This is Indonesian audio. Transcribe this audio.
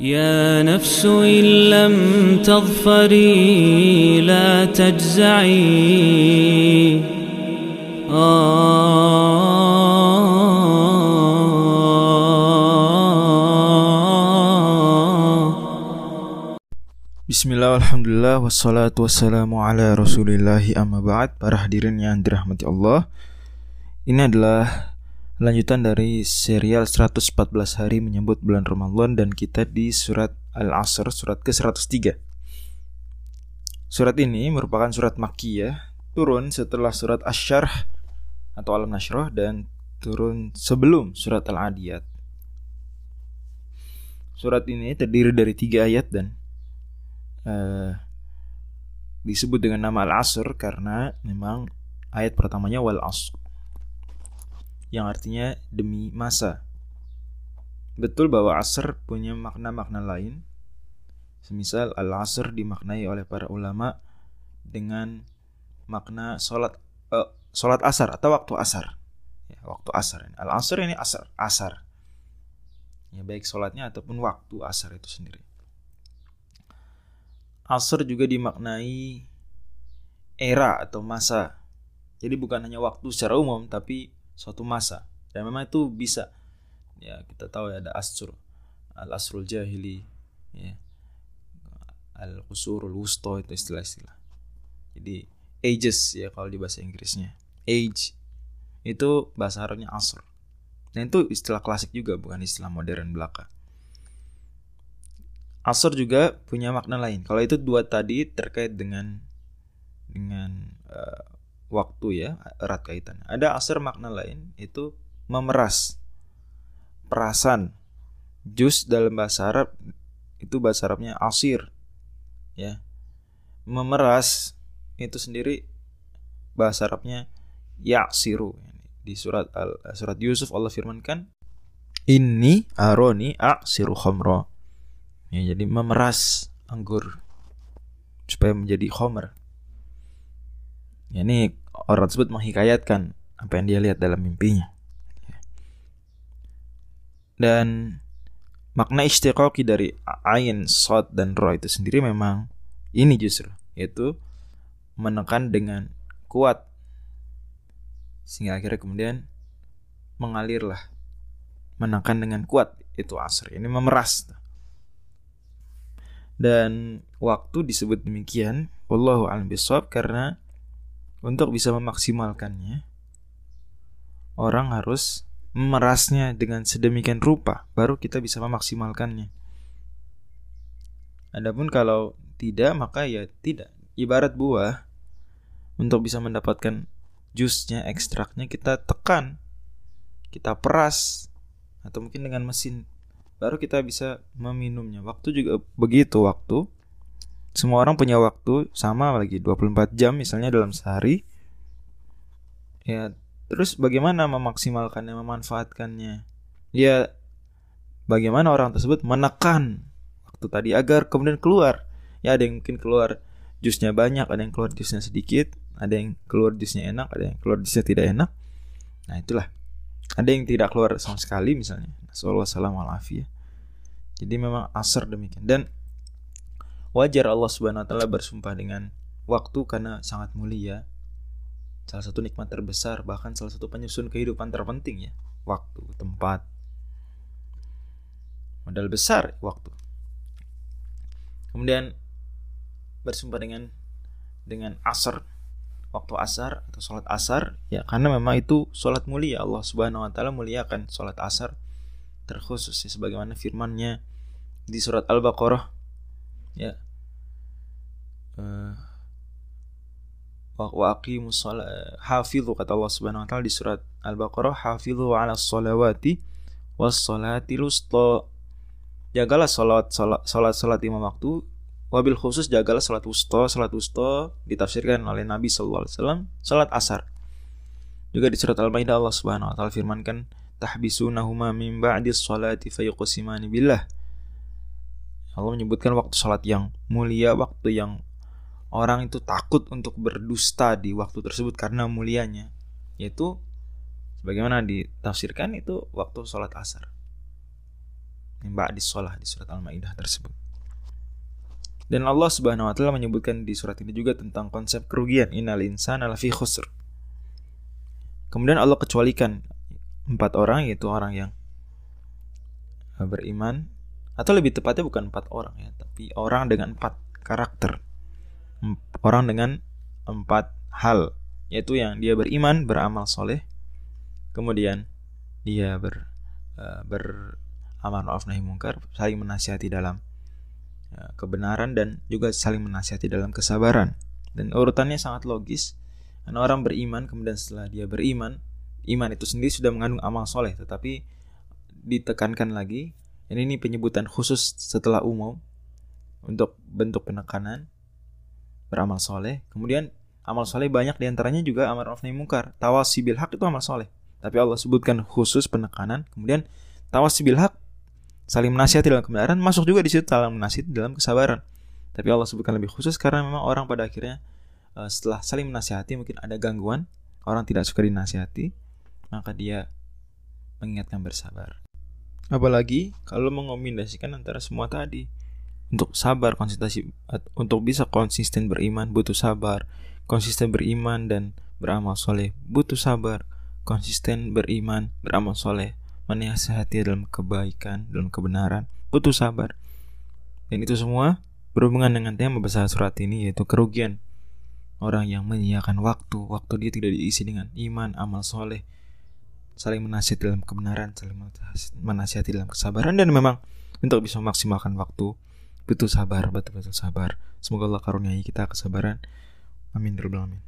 يا نفس إن لم تظفري لا تجزعي Bismillah, Alhamdulillah, wassalatu wassalamu ala rasulillahi amma ba'd Para hadirin yang dirahmati Allah Ini adalah lanjutan dari serial 114 hari menyambut bulan Ramadan Dan kita di surat Al-Asr, surat ke-103 Surat ini merupakan surat Makkiyah Turun setelah surat Ash-Sharh atau Alam Nashrah Dan turun sebelum surat Al-Adiyat. Surat ini terdiri dari tiga ayat dan uh, disebut dengan nama Al-Asr karena memang ayat pertamanya wal asr yang artinya demi masa. Betul bahwa asr punya makna-makna lain. Semisal al-asr dimaknai oleh para ulama dengan makna salat uh, salat asar atau waktu asar. Ya, waktu asar. Al-asr ini asar, asar ya baik sholatnya ataupun waktu asar itu sendiri. Asar juga dimaknai era atau masa. Jadi bukan hanya waktu secara umum tapi suatu masa. Dan memang itu bisa ya kita tahu ya ada asr al asrul jahili ya al qusurul wusto itu istilah-istilah. Jadi ages ya kalau di bahasa Inggrisnya. Age itu bahasa Arabnya asr. Dan itu istilah klasik juga bukan istilah modern belaka. Asr juga punya makna lain. Kalau itu dua tadi terkait dengan dengan uh, waktu ya erat kaitan. Ada asr makna lain itu memeras, perasan. Jus dalam bahasa Arab itu bahasa Arabnya asir, ya. Memeras itu sendiri bahasa Arabnya yaksiru di surat al surat Yusuf Allah firmankan ini aroni aksiru khamra ya jadi memeras anggur supaya menjadi khomer ya, ini orang tersebut menghikayatkan apa yang dia lihat dalam mimpinya. Dan makna istiqoqi dari ain, sod, dan roh itu sendiri memang ini justru yaitu menekan dengan kuat. Sehingga akhirnya kemudian mengalirlah menekan dengan kuat itu asr ini memeras. Dan waktu disebut demikian wallahu a'lam bishawab karena untuk bisa memaksimalkannya orang harus memerasnya dengan sedemikian rupa baru kita bisa memaksimalkannya adapun kalau tidak maka ya tidak ibarat buah untuk bisa mendapatkan jusnya ekstraknya kita tekan kita peras atau mungkin dengan mesin baru kita bisa meminumnya. Waktu juga begitu waktu. Semua orang punya waktu sama lagi 24 jam misalnya dalam sehari. Ya, terus bagaimana memaksimalkannya, memanfaatkannya? Ya bagaimana orang tersebut menekan waktu tadi agar kemudian keluar. Ya ada yang mungkin keluar jusnya banyak, ada yang keluar jusnya sedikit, ada yang keluar jusnya enak, ada yang keluar jusnya tidak enak. Nah, itulah. Ada yang tidak keluar sama sekali misalnya. Assalamualaikum Jadi memang asar demikian dan wajar Allah Subhanahu wa taala bersumpah dengan waktu karena sangat mulia. Salah satu nikmat terbesar bahkan salah satu penyusun kehidupan terpenting ya. Waktu, tempat. Modal besar waktu. Kemudian bersumpah dengan dengan asar waktu asar atau sholat asar ya karena memang itu sholat mulia Allah Subhanahu Wa Taala muliakan sholat asar terkhusus ya sebagaimana firman-Nya di surat Al-Baqarah ya. Uh, wa aqimus kata Allah Subhanahu wa taala di surat Al-Baqarah hafizu 'ala sholawati was salati lusta jagalah salat salat, salat lima waktu. Wabil khusus jagalah salat wusta salat wusta ditafsirkan oleh Nabi sallallahu alaihi wasallam salat asar. Juga di surat Al-Maidah Allah Subhanahu wa taala firmankan tahbisunahuma min ba'di sholati fayuqsimani billah. Allah menyebutkan waktu sholat yang mulia, waktu yang orang itu takut untuk berdusta di waktu tersebut karena mulianya. Yaitu sebagaimana ditafsirkan itu waktu sholat asar. Yang ba'dis sholah di surat Al-Maidah tersebut. Dan Allah Subhanahu wa taala menyebutkan di surat ini juga tentang konsep kerugian innal insana lafi khusr. Kemudian Allah kecualikan empat orang yaitu orang yang beriman atau lebih tepatnya bukan empat orang ya, tapi orang dengan empat karakter. Orang dengan empat hal yaitu yang dia beriman, beramal soleh, kemudian dia ber uh, beramal maaf nahi mungkar, saling menasihati dalam Ya, kebenaran dan juga saling menasihati dalam kesabaran. Dan urutannya sangat logis. Karena orang beriman kemudian setelah dia beriman, iman itu sendiri sudah mengandung amal soleh, tetapi ditekankan lagi. Ini ini penyebutan khusus setelah umum untuk bentuk penekanan beramal soleh. Kemudian amal soleh banyak di antaranya juga amal ma'ruf nahi mungkar. Tawasi bil hak itu amal soleh. Tapi Allah sebutkan khusus penekanan. Kemudian tawasi bil hak saling menasihati dalam kebenaran masuk juga di situ saling menasihati dalam kesabaran. Tapi Allah sebutkan lebih khusus karena memang orang pada akhirnya uh, setelah saling menasihati mungkin ada gangguan, orang tidak suka dinasihati, maka dia mengingatkan bersabar. Apalagi kalau mengombinasikan antara semua tadi. Untuk sabar, konsentrasi untuk bisa konsisten beriman butuh sabar, konsisten beriman dan beramal soleh butuh sabar, konsisten beriman, beramal soleh menasihati dalam kebaikan, dalam kebenaran, butuh sabar. Dan itu semua berhubungan dengan tema besar surat ini yaitu kerugian orang yang menyiapkan waktu, waktu dia tidak diisi dengan iman, amal soleh, saling menasihati dalam kebenaran, saling menasihati dalam kesabaran dan memang untuk bisa memaksimalkan waktu butuh sabar, betul-betul sabar. Semoga Allah karuniai kita kesabaran. Amin. Ya Amin.